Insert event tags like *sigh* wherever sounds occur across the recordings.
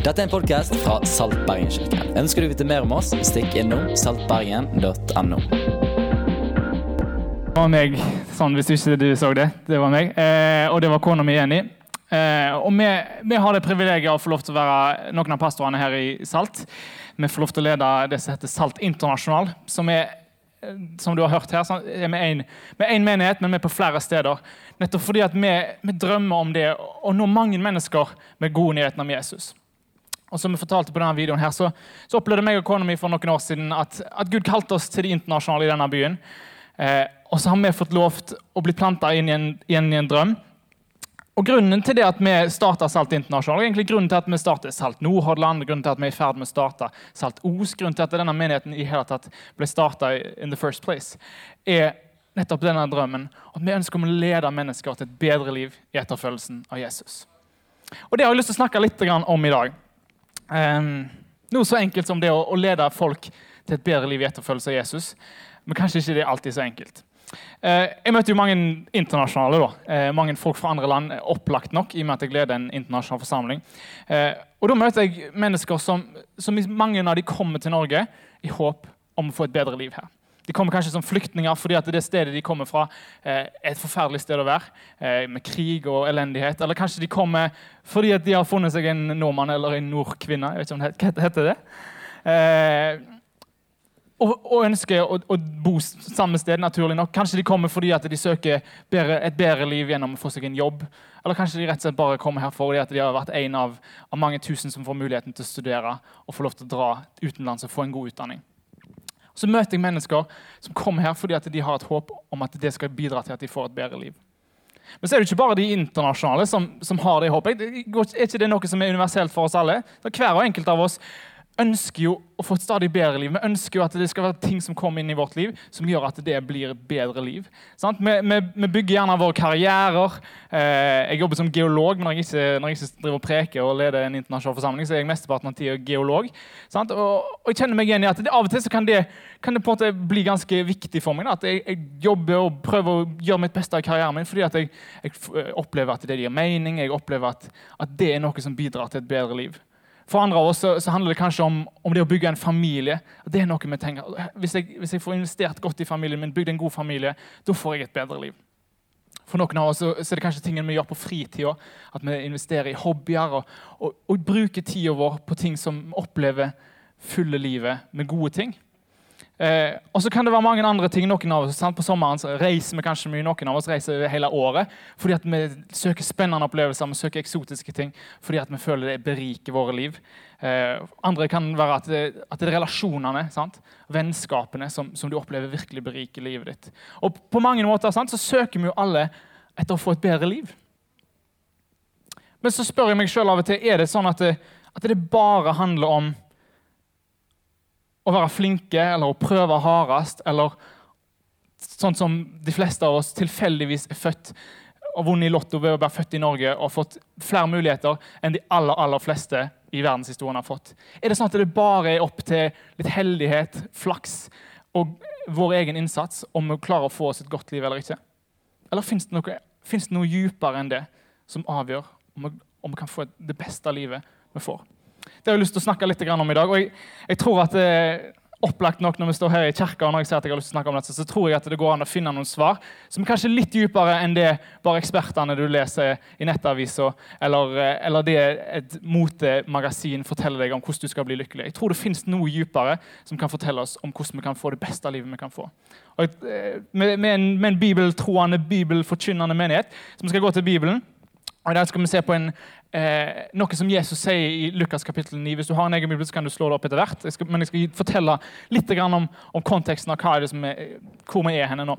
Dette er en podkast fra Salt Bergen-kirken. Ønsker du å vite mer om oss, stikk innom saltbergen.no. Det var meg, sånn hvis ikke du så det. Det var meg. Eh, og det var kona mi Jenny. Eh, og vi, vi, har det privilegiet å få lov til å være noen av pastorene her i Salt. Vi får lov til å lede det som heter Salt Internasjonal, som er som du har hørt her, er vi én menighet, men vi er på flere steder. Nettopp fordi at vi, vi drømmer om det å nå mange mennesker med gode nyheter om Jesus. Og som vi fortalte på denne videoen her, så, så opplevde meg og kona mi for noen år siden at, at, Gud kalte oss til det internasjonale i denne byen. Eh, og så har vi fått lov til å bli planta inn, inn, inn, i en drøm. Og Grunnen til det at vi starta Salt Internasjonal, og egentlig grunnen til at vi startet Salt Nordhordland, grunnen til at vi er i ferd med å starte Salt Os, grunnen til at denne menigheten i hele tatt ble starta in the first place, er nettopp denne drømmen. At vi ønsker å lede mennesker til et bedre liv i etterfølgelsen av Jesus. Og Det har jeg lyst til å snakke litt om i dag. Noe så enkelt som det å, lede folk til et bedre liv i etterfølgelse av Jesus. Men kanskje ikke det er alltid så enkelt. Uh, jeg møter jo mange internasjonale. da. Uh, mange folk fra andre land, opplagt nok, i og med at jeg leder en internasjonal forsamling. Uh, og Da møter jeg mennesker som, som mange av de kommer til Norge i håp om å få et bedre liv her. De kommer kanskje som flyktninger fordi at det stedet de kommer fra, eh, er et forferdelig sted å være. Eh, med krig og elendighet. Eller kanskje de kommer fordi at de har funnet seg en nordmann eller en nordkvinne. Jeg vet ikke om det heter det. Eh, og, og, ønsker å, å, bo samme sted, naturlig nok. Kanskje de kommer fordi at de søker bedre, et bedre liv gjennom å få seg en jobb. Eller kanskje de rett og slett bare kommer her fordi at de har vært en av, av mange tusen som får muligheten til å studere og få lov til å dra utenlands og få en god utdanning. Så møter jeg mennesker som kommer her fordi de har et håp om at det skal bidra til at de får et bedre liv. Men så er det ikke bare de internasjonale som, som har det håpet. Er ikke det noe som er universelt for oss alle? Hver og enkelt av oss ønsker jo å få et stadig bedre liv. Vi ønsker jo at det skal være ting som kommer inn i vårt liv som gjør at det blir et bedre liv. Vi, vi, vi, bygger gjerne våre karrierer. Eh, jeg jobber som geolog, men når jeg ikke, når jeg ikke driver og preker og leder en internasjonal forsamling, så er jeg mesteparten av tida geolog. Og, og, jeg kjenner meg igjen i at det, av og til kan det, kan det, på en måte bli ganske viktig for meg. Da, at jeg, jeg, jobber og prøver å gjøre mitt beste i karrieren min fordi at jeg, jeg opplever at det gir mening. Jeg opplever at, at det er noe som bidrar til et bedre liv. For andre av oss så, handler det kanskje om, om, det å bygge en familie. Det er noe vi tenker, hvis jeg, hvis jeg, får investert godt i familien min, bygd en god familie, da får jeg et bedre liv. For noen av oss så, er det kanskje tingene vi gjør på fritida. At vi investerer i hobbyer og, og, og bruker tida vår på ting som opplever fulle livet med gode ting. Eh, og så kan det være mange andre ting. noen av oss, sant? På sommeren reiser vi kanskje mye. Noen av oss reiser hele året fordi at vi søker spennende opplevelser vi søker eksotiske ting, fordi at vi føler det beriker våre liv. Eh, andre kan være at det, at det er relasjonene, sant? vennskapene, som, som, du opplever virkelig beriker livet ditt. Og på mange måter sant, så søker vi jo alle etter å få et bedre liv. Men så spør jeg meg sjøl av og til er det sånn at det, at det bare handler om å være flinke eller å prøve hardest, eller sånn som de fleste av oss tilfeldigvis er født og vunnet i Lotto ved å være født i Norge og fått flere muligheter enn de aller aller fleste i verdenshistorien har fått. Er det sånn at det bare er opp til litt heldighet, flaks og vår egen innsats om vi klarer å få oss et godt liv eller ikke? Eller fins det, noe, det noe dypere enn det som avgjør om vi, om vi kan få det beste livet vi får? Det har jeg lyst til å snakke litt om i dag. og jeg, jeg tror at det er opplagt nok når vi står her i kirka, og når jeg sier at jeg har lyst til å snakke om dette, så tror jeg at det går an å finne noen svar som er kanskje litt dypere enn det bare ekspertene du leser i nettavisa, eller, eller det et motemagasin forteller deg om hvordan du skal bli lykkelig. Jeg tror det fins noe dypere som kan fortelle oss om hvordan vi kan få det beste livet vi kan få. Og med, med, en, med en bibeltroende, bibelforkynnende menighet, vi skal gå til Bibelen. Og Der skal vi se på en, eh, noe som Jesus sier i Lukas kapittel 9. Hvis du har en egen bibel, så kan du slå det opp etter hvert. Jeg skal, men jeg skal fortelle litt om, om konteksten av er det er, hvor vi er henne nå.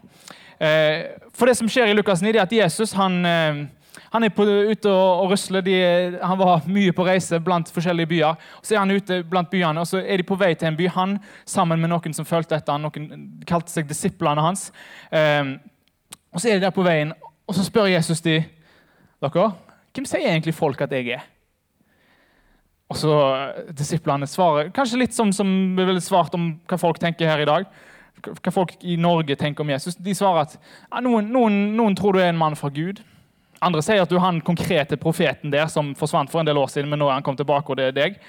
Eh, for det som skjer i Lukas 9, er at Jesus han, eh, han er på, ute og, og rusler. De, han var mye på reise blant forskjellige byer. Så er han ute blant byene, og så er de på vei til en by. Han sammen med noen som fulgte etter han, noen kalte seg disiplene hans. Eh, og Så er de der på veien, og så spør Jesus de dere, hvem sier egentlig folk at jeg er? Og så Disiplene svarer kanskje litt som, som vi ville svart om hva folk tenker her i dag. Hva folk i Norge tenker om Jesus. De svarer at ja, noen, noen, noen, tror du er en mann fra Gud. Andre sier at du er han konkrete profeten der som forsvant for en del år siden, men nå er han kommet tilbake, og det er deg.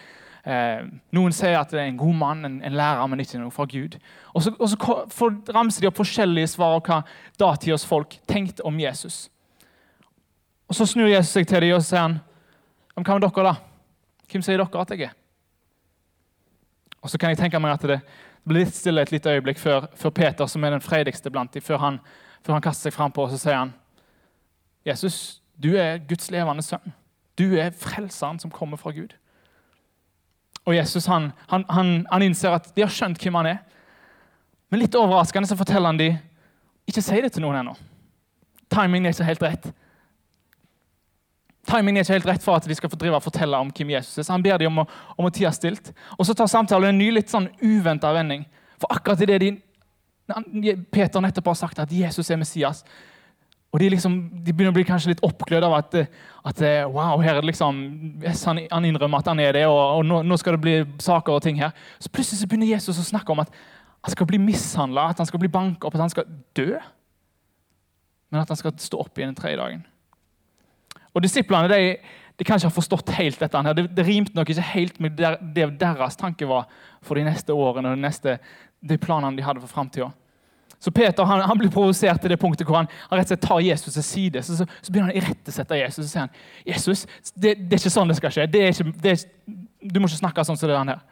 Eh, noen sier at det er en god mann, en, en lærer, men ikke noe fra Gud. Og så, og så ramser de opp forskjellige svar og hva datidas folk tenkte om Jesus. Og Så snur Jesus seg til dem og sier han, «Men hva med dere, da? Hvem sier dere at jeg er? Og så kan jeg tenke meg at det blir litt stille et lite øyeblikk før, før Peter, som er den freidigste blant dem, før han, før han kaster seg frampå, og så sier han Jesus, du er Guds levende sønn. Du er frelseren som kommer fra Gud. Og Jesus han, han, han, han innser at de har skjønt hvem han er. Men litt overraskende så forteller han dem ikke si det til noen ennå. Timingen er ikke helt rett. Timingen er ikke helt rett for at de skal få drive og fortelle om hvem Jesus er. Så han ber dem om å, om å tie stilt. Og så tar samtalen en ny, litt sånn uventa vending. For akkurat i det de, Peter nettopp har sagt at Jesus er Messias, og de, liksom, de begynner å bli kanskje litt oppglødd av at, at wow, her er det liksom, han, han innrømmer at han er det, og, og nå, nå skal det bli saker og ting her. Så plutselig så begynner Jesus å snakke om at han skal bli mishandla, at han skal bli banka opp, at han skal dø. Men at han skal stå opp igjen den tredje dagen. Og Disiplene de, de kan ikke ha forstått helt dette. her. Det, det rimte nok ikke helt med der, det deres tanke var for de neste årene og de, neste, de planene de hadde for framtida. Så Peter han, han blir provosert til det punktet hvor han, han rett og slett tar Jesus til side. Så, så, så begynner han å irettesette Jesus og sier han, Jesus, det, det er ikke sånn det skal skje. Det ikke, det er, du må ikke snakke sånn som det er her.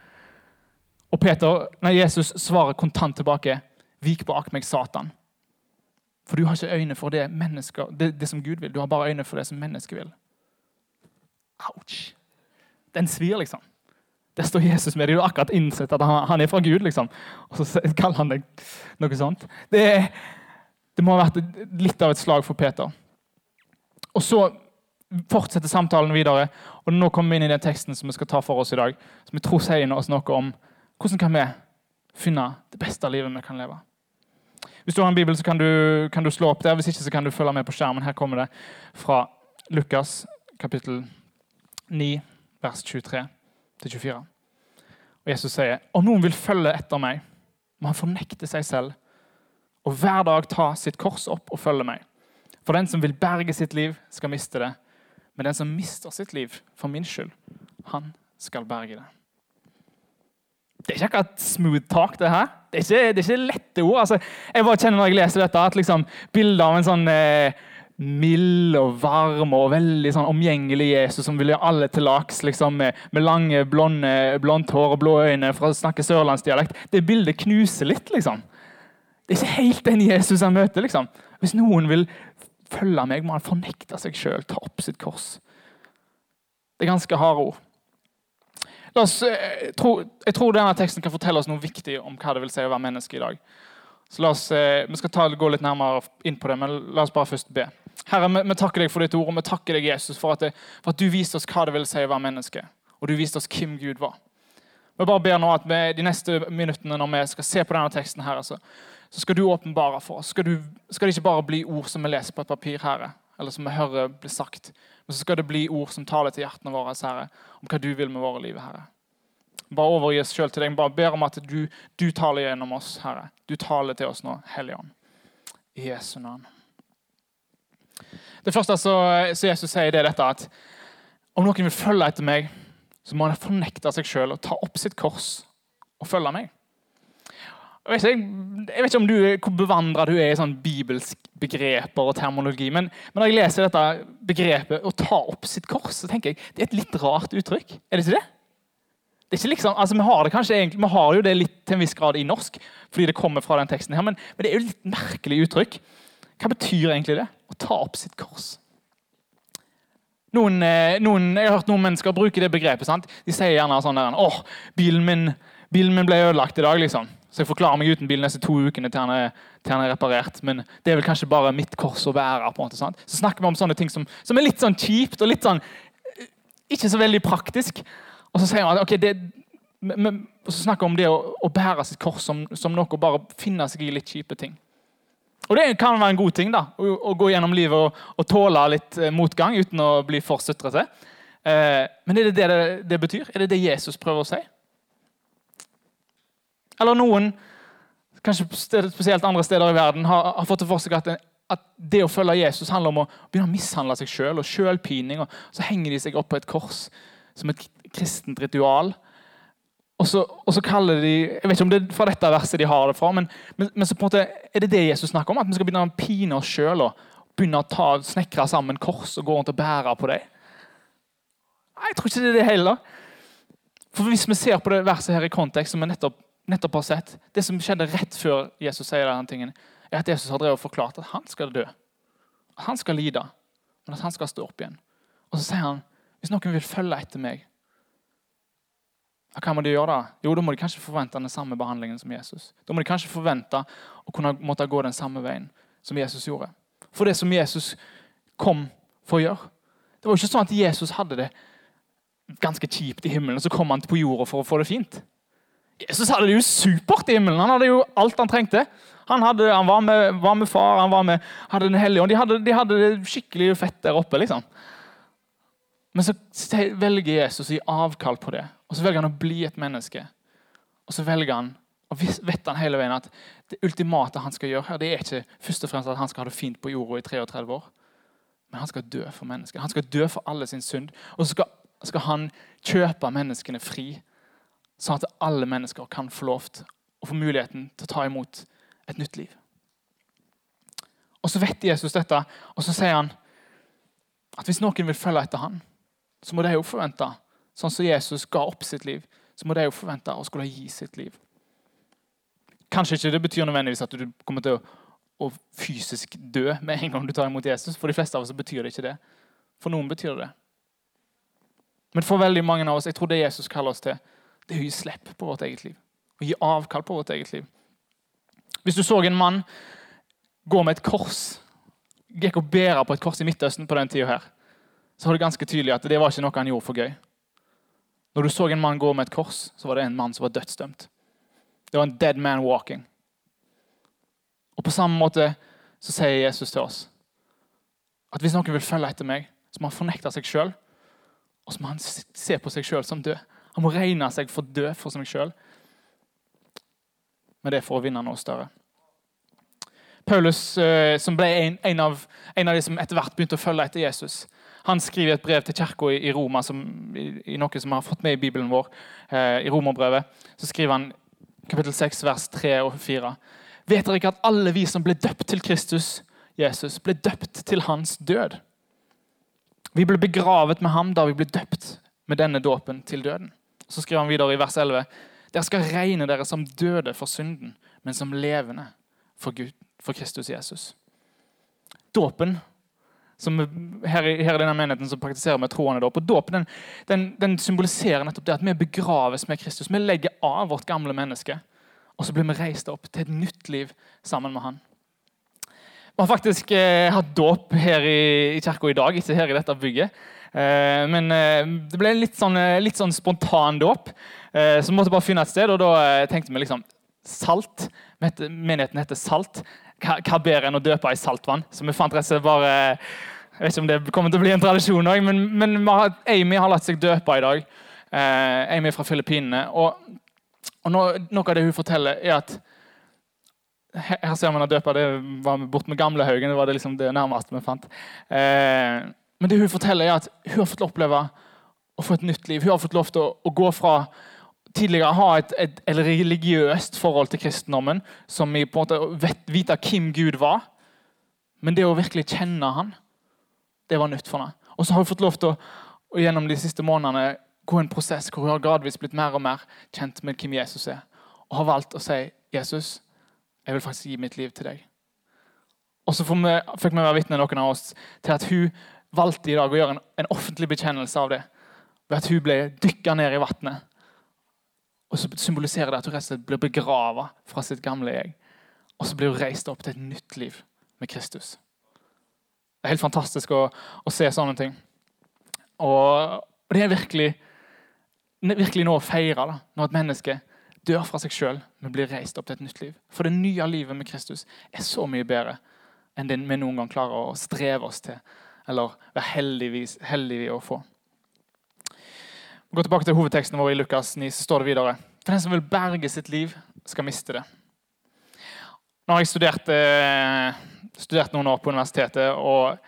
Og Peter, nei, Jesus svarer kontant tilbake. Vik bak meg, Satan. For du har ikke øyne for det, det, det som Gud vil. Du har bare øyne for det som mennesket vil. Ouch. Den svir, liksom. Der står Jesus med deg. Du har akkurat innsett at han, han er fra Gud. liksom. Og så kaller han deg noe sånt. Det, det må ha vært litt av et slag for Peter. Og så fortsetter samtalen videre, og nå kommer vi inn i den teksten som vi skal ta for oss i dag. Som jeg tror sier oss noe om hvordan kan vi finne det beste livet vi kan leve. Hvis du har en bibel, så kan du, kan du slå opp der. Hvis ikke, så kan du følge med på skjermen. Her kommer det fra Lukas kapittel 9, vers 23 til 24. Og Jesus sier, om noen vil følge etter meg, må han fornekte seg selv og hver dag ta sitt kors opp og følge meg. For den som vil berge sitt liv, skal miste det. Men den som mister sitt liv for min skyld, han skal berge det. Det er ikke akkurat smooth talk, det her. Det er ikke, det er ikke lette ord. Altså, jeg bare kjenner når jeg leser dette, at liksom, bildet av en sånn eh, mild og varm og veldig sånn omgjengelig Jesus som vil gjøre alle til laks, liksom, med, med lange, blonde, blondt hår og blå øyne for å snakke sørlandsdialekt. Det bildet knuser litt, liksom. Det er ikke helt den Jesus han møter. liksom. Hvis noen vil følge meg, må han fornekte seg sjøl, ta opp sitt kors. Det er ganske harde ord. Oss, eh, tro, jeg tror denne teksten kan fortelle oss noe viktig om hva det vil si å være menneske i dag. Så oss, eh, Vi skal ta, gå litt nærmere inn på det, men la oss bare først be. Herre, vi takker deg for ditt ord, og vi takker deg, Jesus, for at, det, for at du viste oss hva det vil si å være menneske. Og du viste oss hvem Gud var. Vi bare ber nå at vi, de neste minuttene når vi skal se på denne teksten, her, så, så skal du åpenbare for oss. Skal, du, skal det ikke bare bli ord som vi leser på et papir, Herre, eller som vi hører bli sagt, men så skal det bli ord som taler til hjertene våre, Herre, om hva du vil med våre liv, Herre. Bare overgi oss sjøl til deg. Bare ber om at du, du taler gjennom oss, Herre. Du taler til oss nå, Hellige Ånd. I Jesu navn. Det første som Jesus sier, det er dette at om noen vil følge etter meg, så må han fornekte seg sjøl og ta opp sitt kors og følge meg. Jeg vet, ikke, jeg vet ikke du, hvor bevandra du er i sånn bibelsk begreper og terminologi, men, men når jeg leser dette begrepet 'å ta opp sitt kors', så tenker jeg det er et litt rart uttrykk. Er det ikke det? Det er ikke liksom, altså Vi har det kanskje egentlig, vi har jo det litt til en viss grad i norsk, fordi det kommer fra den teksten her, men, men det er jo et litt merkelig uttrykk. Hva betyr egentlig det? Å ta opp sitt kors. Noen, noen, jeg har hørt noen mennesker bruke det begrepet. sant? De sier gjerne sånn der, åh, bilen min, bilen min ble ødelagt i dag. liksom. Så jeg forklarer meg uten bil neste to ukene til han, er, til han er reparert. Men det er vel kanskje bare mitt kors å bære. på en måte, sant? Så snakker vi om sånne ting som, som er litt sånn kjipt og litt sånn ikke så veldig praktisk. Og så sier man at ok, det, men, og så snakker vi om det å, å bære sitt kors som, som noe å bare finne seg i litt kjipe ting. Og det kan være en god ting da, å, å gå gjennom livet og, og tåle litt eh, motgang uten å bli for sutrete. Eh, men er det, det det betyr? Er det det Jesus prøver å si? Eller noen, kanskje spesielt andre steder i verden, har, har fått det for seg at at det å følge Jesus handler om å begynne å mishandle seg sjøl selv, og sjølpining. Så henger de seg opp på et kors som et kristent ritual. Og så, og så, kaller de Jeg vet ikke om det er fra dette verset de har det fra, men, men, men så på en måte er det det Jesus snakker om? At vi skal begynne å pine oss sjøl og begynne å ta, snekre sammen kors og gå rundt og bære på dem? Jeg tror ikke det er det heller. For Hvis vi ser på det verset her i kontekst, som vi nettopp, nettopp har sett Det som skjedde rett før Jesus sier denne tingen, er at Jesus har drevet og forklart at han skal dø. At han skal lide, men at han skal stå opp igjen. Og så sier han hvis noen vil følge etter meg, hva må de gjøre da? Jo, da må de kanskje forvente den samme behandlingen som Jesus. Da må de kanskje forvente å kunne måtte gå den samme veien som Jesus gjorde. For det som Jesus kom for å gjøre. Det var jo ikke sånn at Jesus hadde det ganske kjipt i himmelen, og så kom han på jorda for å få det fint. Jesus hadde det jo supert i himmelen. Han hadde jo alt han trengte. Han, hadde, han var, med, var, med, far, han var med, hadde Den hellige ånd. De hadde, de hadde det skikkelig fett der oppe. liksom. Men så velger Jesus å gi avkall på det, og så velger han å bli et menneske. Og så velger han, og vet han hele veien at det ultimate han skal gjøre her, det er ikke først og fremst at han skal ha det fint på jorda i 33 år, men han skal dø for mennesker. Han skal dø for alle sin synd. Og så skal, skal han kjøpe menneskene fri, sånn at alle mennesker kan få lov til å få muligheten til å ta imot et nytt liv. Og Så vet Jesus dette, og så sier han at hvis noen vil følge etter han, så må de jo forvente, sånn som Jesus ga opp sitt liv, så må de jo forvente å skulle gi sitt liv. Kanskje ikke det betyr nødvendigvis at du kommer til å, å fysisk dø med en gang du tar imot Jesus. For de fleste av oss betyr det ikke det. For noen betyr det det. Men for veldig mange av oss, jeg tror det Jesus kaller oss til, det er å gi slipp på vårt eget liv. Å gi avkall på vårt eget liv. Hvis du så en mann gå med et kors, gikk og bære på et kors i Midtøsten på den tida her, så var det ganske tydelig at det var ikke noe han gjorde for gøy. Når du så en mann gå med et kors, så var det en mann som var dødsdømt. Det var en dead man walking. Og På samme måte så sier Jesus til oss at hvis noen vil følge etter meg, så må han fornekte seg sjøl. Og så må han se på seg sjøl som død. Han må regne seg for død for seg sjøl. Men det er for å vinne noe større. Paulus, eh, som ble en, en, av, en av de som etter hvert begynte å følge etter Jesus, han skriver et brev til kirka i Roma, som, i, i, noe som har fått med i Bibelen vår. Eh, I Romerbrevet så skriver han kapittel 6, vers 3 og 4. Vet dere ikke at alle vi som ble døpt til Kristus, Jesus, ble døpt til hans død? Vi ble begravet med ham da vi ble døpt med denne dåpen til døden. Så skriver han videre i vers 11. Dere skal regne dere som døde for synden, men som levende for Gud, for Kristus Jesus. Dåpen som her, i, her i denne menigheten så praktiserer vi troende dåp. Og Dåpen den, den, den, symboliserer nettopp det at vi begraves med Kristus. Vi legger av vårt gamle menneske, og så blir vi reist opp til et nytt liv sammen med Han. Vi har faktisk eh, hatt dåp her i, i kirka i dag, ikke her i dette bygget. Eh, men eh, det ble litt sånn, eh, litt sånn spontan dåp, så vi måtte bare finne et sted. Og da tenkte vi liksom Salt. Menigheten heter Salt hva, hva bedre enn å døpe i saltvann? Så vi fant rett og slett bare Jeg vet ikke om det kommer til å bli en tradisjon òg, men, men Amy har latt seg døpe i dag. Amy fra Filippinene. Og, og noe, av det hun forteller, er at her ser man at døpa det var bort med Gamlehaugen. Det var det, liksom det nærmeste vi fant. Eh, men det hun forteller, er at hun har fått oppleve å få et nytt liv. Hun har fått lov til å, å gå fra tidligere ha et, et, et, religiøst forhold til kristendommen, som i på en måte vet, vite hvem Gud var. Men det å virkelig kjenne han, det var nytt for henne. Og så har hun fått lov til å, å gjennom de siste månedene gå en prosess hvor hun har gradvis blitt mer og mer kjent med hvem Jesus er. Og har valgt å si, 'Jesus, jeg vil faktisk gi mitt liv til deg'. Og så fikk vi være vitne, noen av oss, til at hun valgte i dag å gjøre en, en offentlig bekjennelse av det. Ved at hun ble dykka ned i vannet og så symboliserer det at hun rett og slett blir begrava fra sitt gamle jeg. Og så blir hun reist opp til et nytt liv med Kristus. Det er helt fantastisk å, å se sånne ting. Og, og det er virkelig, virkelig noe å feire da, når et menneske dør fra seg sjøl, men blir reist opp til et nytt liv. For det nye livet med Kristus er så mye bedre enn det vi noen gang klarer å streve oss til eller være heldigvis, heldige å få. Gå tilbake til hovedteksten vår i Lukas 9, så står det videre. For den som vil berge sitt liv, skal miste det. Nå har jeg studert, eh, studert noen år på universitetet og,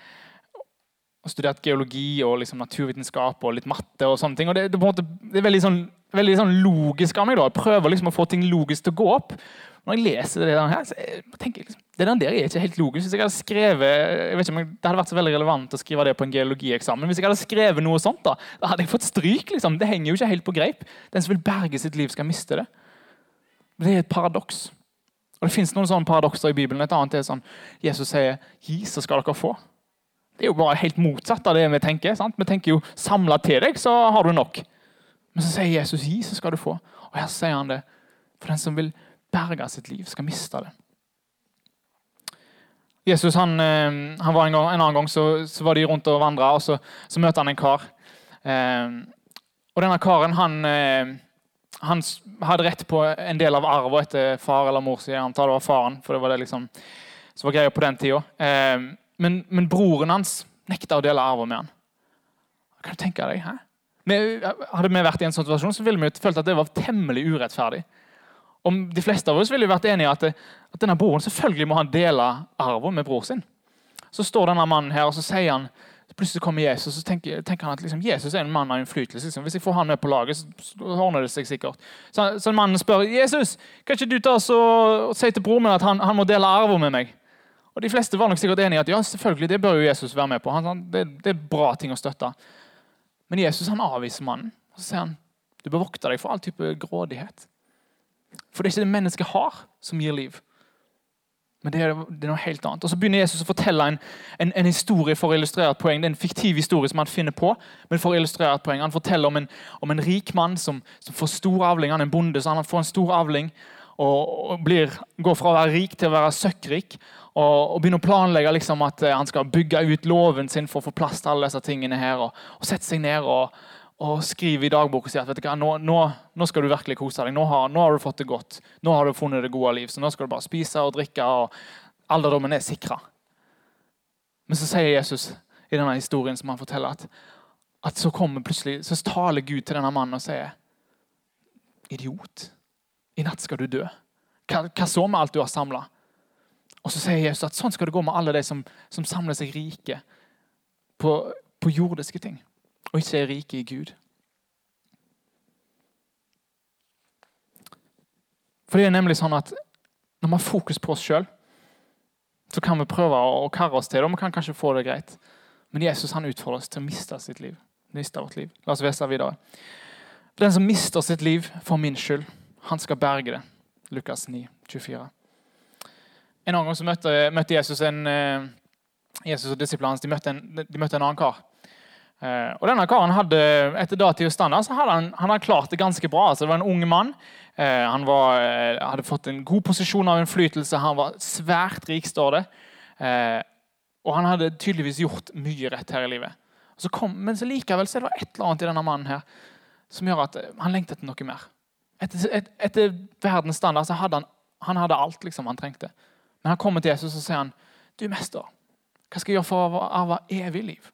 og studert geologi og liksom naturvitenskap og litt matte. og sånne ting. Og Det, det, måte, det er veldig, sånn, veldig sånn logisk av meg. da. Jeg prøver liksom å få ting logisk til å gå opp. Når jeg leser det der, her, så tenker jeg liksom, det der er ikke helt logisk. Hvis jeg hadde skrevet, jeg vet ikke Det hadde vært så veldig relevant å skrive det på en geologieksamen. Hvis jeg hadde skrevet noe sånt, da, da hadde jeg fått stryk. liksom. Det henger jo ikke helt på greip. Den som vil berge sitt liv, skal miste det. Det er et paradoks. Og Det fins noen sånne paradokser i Bibelen. Et annet er sånn Jesus sier 'gi, så skal dere få'. Det er jo bare helt motsatt av det vi tenker. sant? Vi tenker jo 'samla til deg, så har du nok'. Men så sier Jesus 'gi, så skal du få'. Og her sier han det. For den som vil berge sitt liv, skal miste det. Jesus han, eh, han var en, gang, en, annen gang så, så, var de rundt og vandra, og så, så, møter han en kar. Eh, og denne karen han eh, han hadde rett på en del av arven etter far eller mor. sier han tar det var faren, for det var det liksom, som var greia på den tida. Eh, men, men, broren hans nekta å dele arven med han. Kan du tenke deg? Hæ? Vi, hadde vi vært i en sånn situasjon, så ville vi følt at det var temmelig urettferdig. Om De fleste av oss ville vært enige at, at denne broren selvfølgelig må han dele arven med bror sin. Så står denne mannen her og så sier han Plutselig kommer Jesus og tenker, tenker han at liksom, Jesus er en mann av innflytelse. Liksom. Hvis jeg får han med på laget, så, ordner det seg sikkert. Så, så mannen spør Jesus, kan ikke du ta oss og, si til broren min at han, han må dele arven med meg. Og De fleste var nok sikkert enige i at ja, selvfølgelig, det bør jo Jesus være med på. Han, det, det, er bra ting å støtte. Men Jesus han avviser mannen. og Så sier han du bør vokte deg for all type grådighet. For det er ikke det mennesket har, som gir liv. Men det er, det er, noe helt annet. Og Så begynner Jesus å fortelle en, en, en, historie for å illustrere et poeng. Det er en fiktiv historie som han finner på, men for å illustrere et poeng. Han forteller om en, om en rik mann som, som, får stor avling. Han er en bonde, så han får en stor avling. Og, blir, går fra å være rik til å være søkkrik. Og, og begynner å planlegge liksom, at eh, han skal bygge ut låven sin for å få plass til alle disse tingene her. Og, og sette seg ned og, og skriver i dagboka si at vet du hva, nå, nå, nå, skal du virkelig kose deg. Nå har, nå har, du fått det godt. Nå har du funnet det gode liv. Så nå skal du bare spise og drikke. og Alderdommen er sikra. Men så sier Jesus i denne historien som han forteller, at, at så kommer plutselig, så taler Gud til denne mannen og sier Idiot. I natt skal du dø. Hva, hva så med alt du har samla? Og så sier Jesus at sånn skal det gå med alle de som, som samler seg rike på, på jordiske ting og ikke er rike i Gud. For det er nemlig sånn at Når vi har fokus på oss sjøl, så kan vi prøve å karre oss til det, og vi kan kanskje få det greit. Men Jesus han utfordrer oss til å miste sitt liv. Miste vårt liv. La oss lese videre. Den som mister sitt liv for min skyld, han skal berge det. Lukas 9, 24. En annen gang så møtte, møtte Jesus en, eh, Jesus og disiplene hans en, de møtte en annen kar. Eh, og denne karen hadde etter datidens standard så hadde han, han hadde klart det ganske bra. Altså, det var en ung mann. Eh, han var, eh, hadde fått en god posisjon av innflytelse. Han var svært rik, står det. Og han hadde tydeligvis gjort mye rett her i livet. Så kom, men så likevel så det et eller annet i denne mannen her som gjør at han lengter etter noe mer. Etter, et, etter verdens standard så hadde han, han hadde alt liksom han trengte. Men han kommer til Jesus og sier han, du mester, hva skal jeg gjøre for å arve evig liv?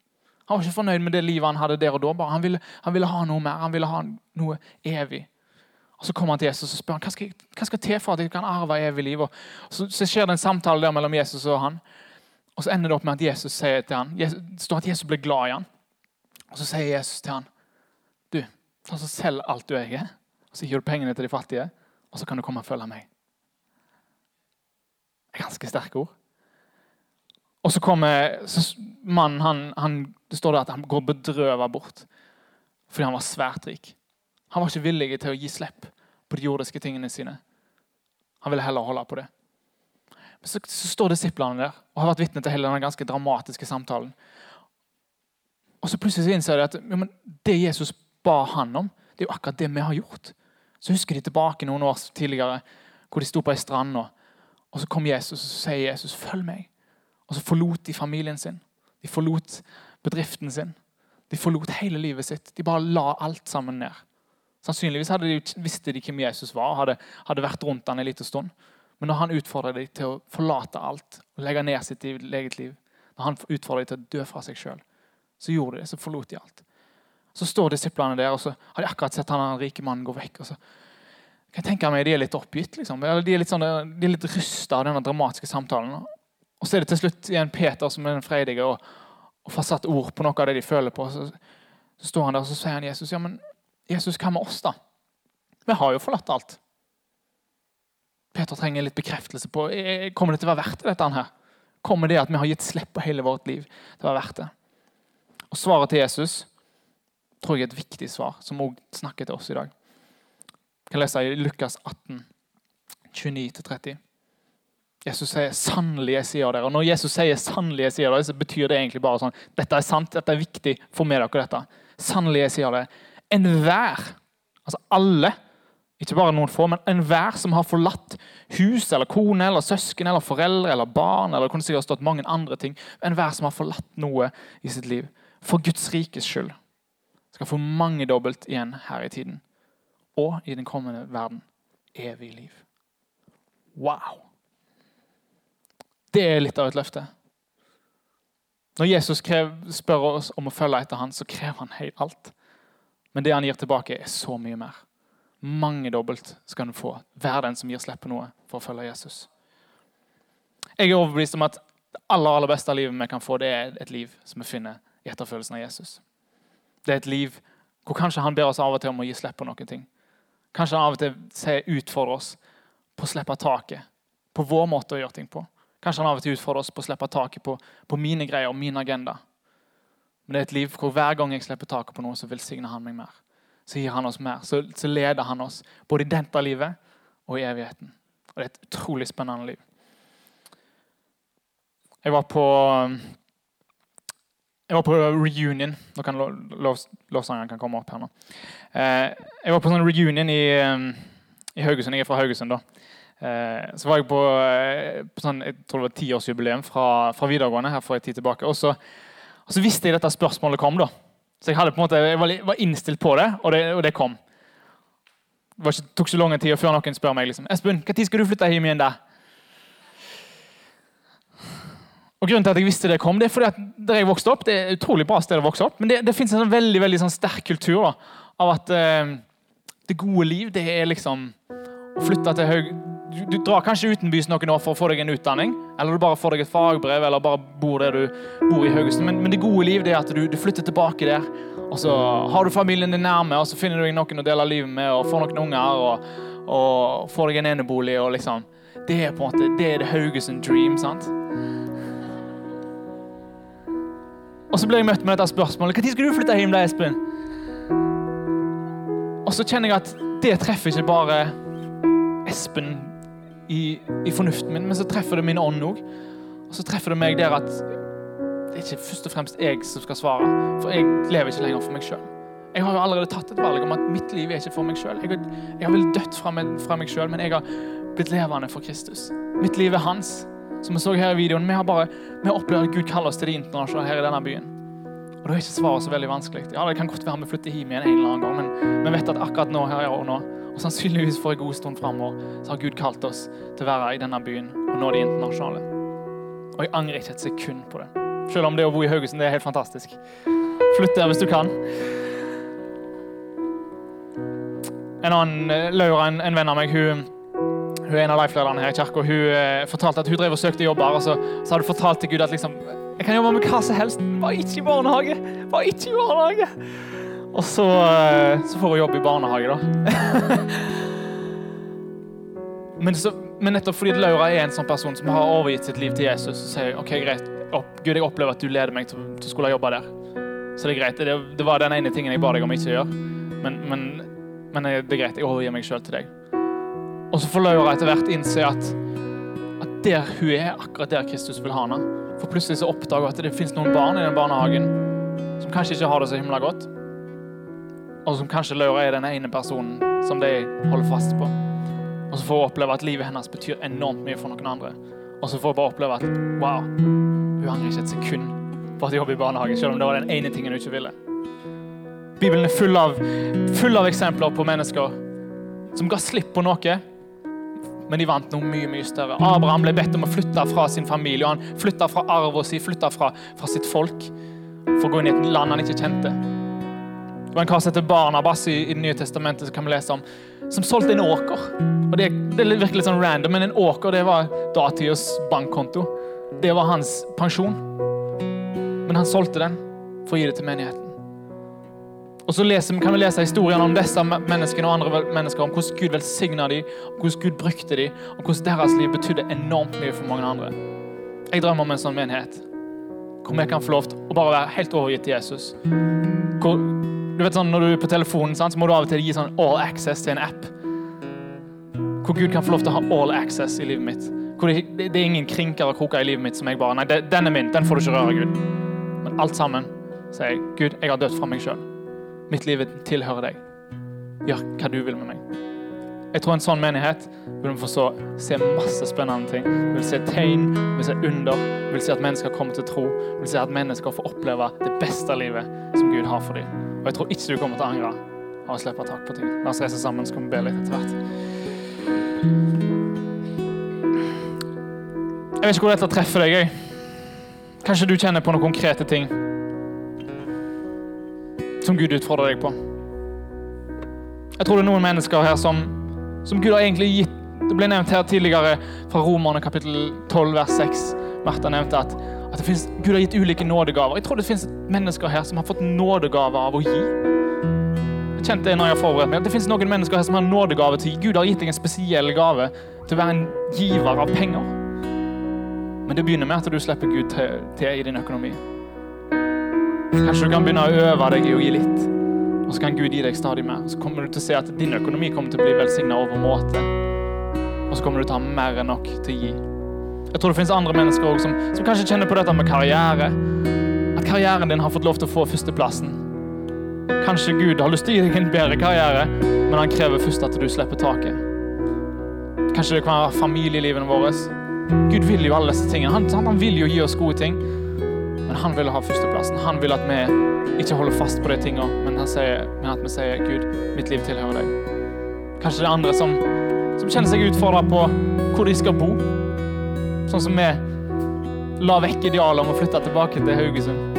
Han var ikke fornøyd med det livet han hadde der og da. Han ville, han ville ha noe mer. Han ville ha noe evig. Og Så kommer han til Jesus og spør han, hva skal, hva skal til for at jeg kan arve evig liv. Og så, så, skjer det en samtale der mellom Jesus og han. Og Så ender det opp med at Jesus sier til han, det står at Jesus blir glad i han. Og Så sier Jesus til han, du, ta så selg alt du eier, og så gir du pengene til de fattige, og så kan du komme og følge meg. Det er ganske sterke ord. Og så kommer mannen han, han, Det står der at han går bedrøvet bort fordi han var svært rik. Han var ikke villig til å gi slipp på de jordiske tingene sine. Han ville heller holde på det. Men så, så står disiplene der og har vært vitne til hele denne ganske dramatiske samtalen. Og så plutselig så innser de at ja, det Jesus ba han om, det er jo akkurat det vi har gjort. Så husker de tilbake noen år tidligere hvor de sto på ei strand, og så kom Jesus og så sier Jesus, 'Følg meg'. Og så forlot de familien sin. De forlot bedriften sin. De forlot hele livet sitt. De bare la alt sammen ned. Sannsynligvis de, visste de hvem Jesus var og hadde, hadde vært rundt han en liten stund. Men når han utfordret dem til å forlate alt og legge ned sitt eget liv, når han utfordret dem til å dø fra seg sjøl, så gjorde de det. Så forlot de alt. Så står disiplene der, og så har de akkurat sett han den rike mannen gå vekk. og så kan jeg tenke meg de er litt oppgitt. liksom. De er litt, sånn, litt rysta av denne dramatiske samtalen. Og så er det til slutt igjen Peter som er den freidige og, og får satt ord på noe av det de føler på. Så, så står han der og så sier han Jesus, ja, men Jesus, hva med oss, da? Vi har jo forlatt alt. Peter trenger litt bekreftelse på eh, kommer det til å være verdt det. dette her? Kommer det at vi har gitt slipp på hele vårt liv, til å være verdt det? Og Svaret til Jesus tror jeg er et viktig svar, som òg snakker til oss i dag. Jeg kan lese i Lukas 18, 29-30. Jesus sier 'sannelig, jeg sier dere'. Og Når Jesus sier 'sannelig, jeg sier dere', så betyr det egentlig bare sånn 'Dette er sant, dette er viktig, få med dere dette'. Sannelig, jeg sier det. Enhver, altså alle, ikke bare noen få, men enhver som har forlatt hus eller kone eller søsken eller foreldre eller barn eller kunne sikkert stått mange andre ting, enhver som har forlatt noe i sitt liv for Guds rikes skyld, skal få mangedobbelt igjen her i tiden og i den kommende verden evig liv. Wow! Det er litt av et løfte. Når Jesus spør oss om å følge etter ham, så krever han helt alt. Men det han gir tilbake, er så mye mer. Mangedobbelt skal du få. Vær den som gir slipp på noe for å følge Jesus. Jeg er overbevist om at det aller, aller beste livet vi kan få, det er et liv som vi finner i etterfølgelsen av Jesus. Det er et liv hvor kanskje han ber oss av og til om å gi slipp på noen ting. Kanskje han av og til utfordrer oss på å slippe taket på vår måte å gjøre ting på. Kanskje han av og til utfordrer oss på å slippe taket på, på mine greier og min agenda. Men det er et liv hvor hver gang jeg slipper taket på noe, så velsigner han meg mer. Så gir han oss mer. Så, så leder han oss både i dette livet og i evigheten. Og det er et utrolig spennende liv. Jeg var på jeg var på reunion. Nå kan Lovsangeren kan komme opp her nå. Eh, jeg var på sånn reunion i, i Haugesund. Jeg er fra Haugesund. da. Eh, så var jeg på, eh, på sånn, jeg tror det var tiårsjubileum fra, fra videregående her for en tid tilbake. Og så, og så, visste jeg dette spørsmålet kom. da. Så jeg, måte, jeg var, innstilt på det, og det, og det kom. Det ikke, tok ikke lang tid før noen spør meg liksom, Espen, når skal du flytte hjem igjen. da? Og grunnen til at jeg visste det kom, det er fordi at der jeg vokste opp, det er et utrolig bra sted å vokse opp, men det, det fins en sånn veldig veldig sånn sterk kultur da, av at eh, det gode liv det er liksom å flytte til Haug... Du, du, drar kanskje utenbys noen år for å få deg en utdanning, eller du bare får deg et fagbrev, eller bare bor der du bor i Haugesund. Men, men, det gode liv det er at du, du, flytter tilbake der, og så har du familien din nærme, og så finner du deg noen å dele livet med, og får noen unger, og, og får deg en enebolig, og liksom Det er på en måte, det er det Haugesund dream. sant? Og så blir jeg møtt med dette spørsmålet. Når skal du flytte hjem, da, Espen? Og så kjenner jeg at det treffer ikke bare Espen i, i fornuften min, men så treffer det min ånd òg. Og så treffer det meg der at det er ikke først og fremst jeg som skal svare. For jeg lever ikke lenger for meg sjøl. Jeg har jo allerede tatt et valg om at mitt liv er ikke for meg sjøl. Jeg, jeg, har vel dødd fra meg, fra meg sjøl, men jeg har blitt levende for Kristus. Mitt liv er hans. Som vi så her i videoen, vi har bare vi opplevd at Gud kaller oss til det internasjonale her i denne byen. Og Da er ikke svaret så veldig vanskelig. Ja, Det kan godt være vi flytter hjem igjen en eller annen gang, men vi vet at akkurat nå her og nå, og sannsynligvis for en god stund framover, så har Gud kalt oss til å være i denne byen og nå de internasjonale. Og jeg angrer ikke et sekund på det. Selv om det å bo i Haugesund det er helt fantastisk. Flytt der hvis du kan. En annen eh, Laura, en, en venn av meg, hun hun er en av lifelederne her i kirka. Hun eh, fortalte at hun drev og søkte jobber. og så, så hadde hun fortalt til Gud at liksom, jeg kan jobbe med hva som helst, bare ikke i barnehage. Bare ikke i barnehage. Og så, eh, så får hun jobb i barnehage, da. *laughs* men, så, men, nettopp fordi Laura er en sånn person som har overgitt sitt liv til Jesus, så sier hun ok, greit, opp, Gud, jeg opplever at du leder meg til, til skulle jobbe der. Så det er greit. Det, det, var den ene tingen jeg ba deg om ikke å gjøre. Men, men, men det er greit, jeg overgir meg sjøl til deg. Og så får Laura etter hvert innse at, at der hun er, akkurat der Kristus vil ha henne. For plutselig så oppdager at det finnes noen barn i den barnehagen som kanskje ikke har det så himla godt. Og som kanskje Laura er den ene personen som de holder fast på. Og så får hun oppleve at livet hennes betyr enormt mye for noen andre. Og så får hun bare oppleve at wow, hun angrer ikke et sekund på at hun jobber i barnehage, selv om det var den ene tingen hun ikke ville. Bibelen er full av, full av eksempler på mennesker som ga slipp på noe men de vant noe mye mye større. Abraham ble bedt om å flytte fra sin familie. og Han flytta fra arven sin, flytta fra, fra, sitt folk, for å gå inn i et land han ikke kjente. Det var en kar som heter Barnabas i, i Det nye testamentet som kan vi lese om, som solgte en åker. Og Det, det virkelig litt sånn random, men en åker det var datidas bankkonto. Det var hans pensjon. Men han solgte den for å gi det til menigheten. Og så leser, kan vi lese historiene om disse menneskene og andre mennesker, om hvordan Gud velsigna dem, om hvordan Gud brukte dem, og hvordan deres liv betydde enormt mye for mange andre. Jeg drømmer om en sånn menighet hvor vi kan få lov til å bare være helt overgitt til Jesus. Hvor, du vet sånn, Når du er på telefonen, sant, så må du av og til gi sånn all access til en app. Hvor Gud kan få lov til å ha all access i livet mitt. Hvor det, det, er ingen krinker og kroker i livet mitt som jeg bare Nei, den er min. Den får du ikke røre, Gud. Men alt sammen sier jeg, Gud, jeg har dødd fra meg sjøl. Mitt liv tilhører deg. Gjør hva du vil med meg. Jeg tror en sånn menighet vil vi få så, se masse spennende ting. Vi vil se tegn, vi vil se under, vi vil se at mennesker kommer til tro. Vi vil se at mennesker får oppleve det beste livet som Gud har for dem. Og jeg tror ikke du kommer til å angre av å slippe tak på ting. La oss reise sammen, så kan vi be litt etter hvert. Jeg vet ikke hvor dette treffer deg. Jeg. Kanskje du kjenner på noen konkrete ting som Gud utfordrer deg på. Jeg tror det er noen mennesker her som, som Gud har egentlig gitt Det ble nevnt her tidligere fra Romerne kapittel 12 vers 6. Martha nevnte at, at finnes, Gud har gitt ulike nådegaver. Jeg tror det finnes mennesker her som har fått nådegaver av å gi. Jeg kjente det når jeg har forberedt meg. Det finnes noen mennesker her som har nådegave til. Gud har gitt deg en spesiell gave til å være en giver av penger. Men det begynner med at du slipper Gud til, til i din økonomi. Kanskje du kan begynne å øve deg i å gi litt. Og så kan Gud gi deg stadig mer. Så kommer du til å se at din økonomi kommer til å bli velsigna over måte. Og så kommer du til å ha mer enn nok til å gi. Jeg tror det finnes andre mennesker også som, som kanskje kjenner på dette med karriere. At karrieren din har fått lov til å få førsteplassen. Kanskje Gud har lyst til å gi deg en bedre karriere, men han krever først at du slipper taket. Kanskje det kan være familielivet vårt. Gud vil jo alle disse tingene. Han, han vil jo gi oss gode ting. Han vil ha førsteplassen. Han vil at vi ikke holder fast på de tingene, men, men, at vi sier, 'Gud, mitt liv tilhører deg'. Kanskje det er andre som, som kjenner seg utfordra på hvor de skal bo. Sånn som vi la vekk idealet om å flytte tilbake til Haugesund.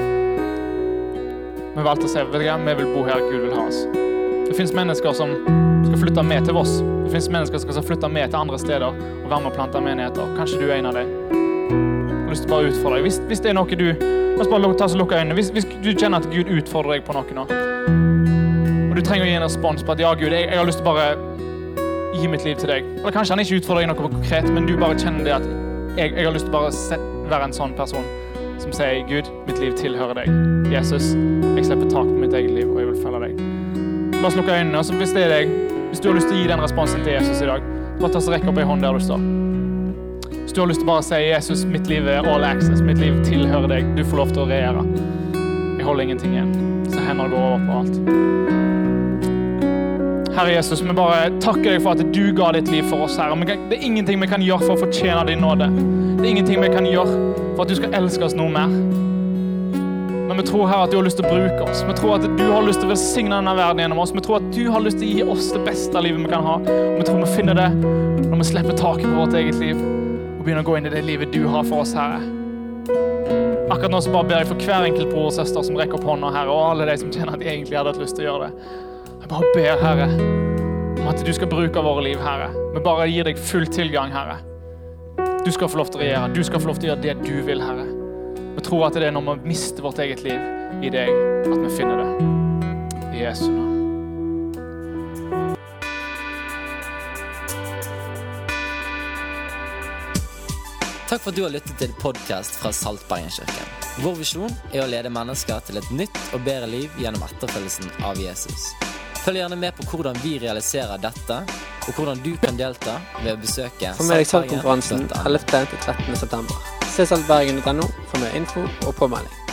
Vi valgte å si vet du hva, vi vil bo her Gud vil ha oss. Det fins mennesker som skal flytte med til Voss. Det fins mennesker som skal flytte med til andre steder og være med og plante menigheter. Kanskje du er en av dem. Jeg har lyst til å bare utfordre deg. Hvis, hvis det er noe du La oss bare ta oss lukke øynene. Hvis, hvis, du kjenner at Gud utfordrer deg på noe nå, og du trenger å gi en respons på at ja, Gud, jeg, jeg har lyst til å bare gi mitt liv til deg. Eller kanskje han ikke utfordrer deg noe konkret, men du bare kjenner det at jeg, jeg har lyst til å bare være en sånn person som sier Gud, mitt liv tilhører deg. Jesus, jeg slipper tak på mitt eget liv, og jeg vil følge deg. La oss lukke øynene. og Hvis det er deg, hvis du har lyst til å gi den responsen til Jesus i dag, bare ta så rekk opp ei hånd der du står. Hvis du har lyst til å bare si Jesus, mitt liv er all access, mitt liv tilhører deg, du får lov til å regjere. Jeg holder ingenting igjen. Så hendene går over på alt. Herre Jesus, vi bare takker deg for at du ga ditt liv for oss, Herre. Det er ingenting vi kan gjøre for å fortjene din nåde. Det er ingenting vi kan gjøre for at du skal elske oss noe mer. Men vi tror her at du har lyst til å bruke oss. Vi tror at du har lyst til å velsigne denne verden gjennom oss. Vi tror at du har lyst til å gi oss det beste livet vi kan ha. Og vi tror vi finner det når vi slipper taket på vårt eget liv og begynne å gå inn i det livet du har for oss, Herre. Akkurat nå så bare ber jeg for hver enkelt bror og søster som rekker opp hånda, Herre, og alle de som kjenner at de egentlig hadde hatt lyst til å gjøre det. Jeg bare ber, Herre, om at du skal bruke våre liv, Herre. Vi bare gir deg full tilgang, Herre. Du skal få lov til å regjere. Du skal få lov til å gjøre det du vil, Herre. Vi tror at det er når vi mister vårt eget liv i deg, at vi finner det. I Jesu navn. Takk for at du har lyttet til podkast fra Saltbergenkirken. Vår visjon er å lede mennesker til et nytt og bedre liv gjennom etterfølgelsen av Jesus. Følg gjerne med på hvordan vi realiserer dette, og hvordan du kan delta ved å besøke Få med deg Saltkonferansen 11.-13.9. Se saltbergen.no for mer info og påmelding.